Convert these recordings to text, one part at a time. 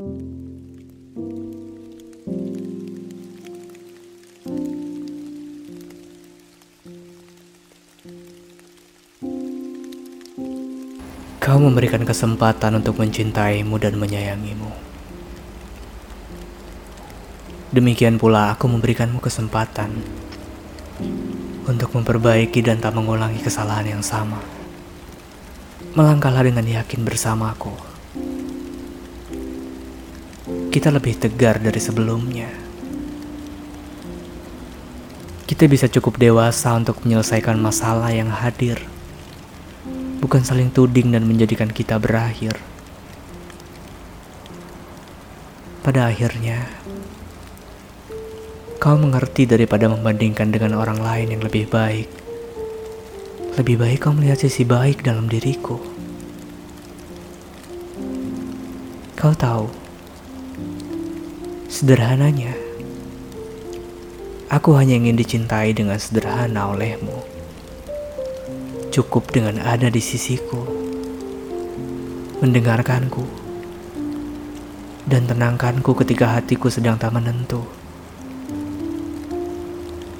Kau memberikan kesempatan untuk mencintaimu dan menyayangimu. Demikian pula aku memberikanmu kesempatan untuk memperbaiki dan tak mengulangi kesalahan yang sama. Melangkahlah dengan yakin bersamaku. Kita lebih tegar dari sebelumnya. Kita bisa cukup dewasa untuk menyelesaikan masalah yang hadir bukan saling tuding dan menjadikan kita berakhir. Pada akhirnya, kau mengerti daripada membandingkan dengan orang lain yang lebih baik. Lebih baik kau melihat sisi baik dalam diriku. Kau tahu, sederhananya, aku hanya ingin dicintai dengan sederhana olehmu. Cukup dengan ada di sisiku, mendengarkanku, dan tenangkanku ketika hatiku sedang tak menentu.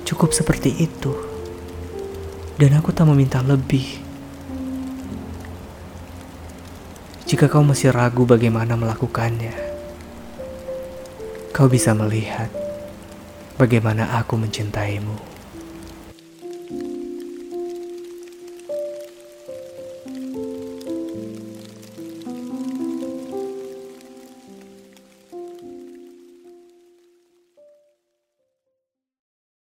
Cukup seperti itu, dan aku tak meminta lebih. Jika kau masih ragu bagaimana melakukannya, kau bisa melihat bagaimana aku mencintaimu.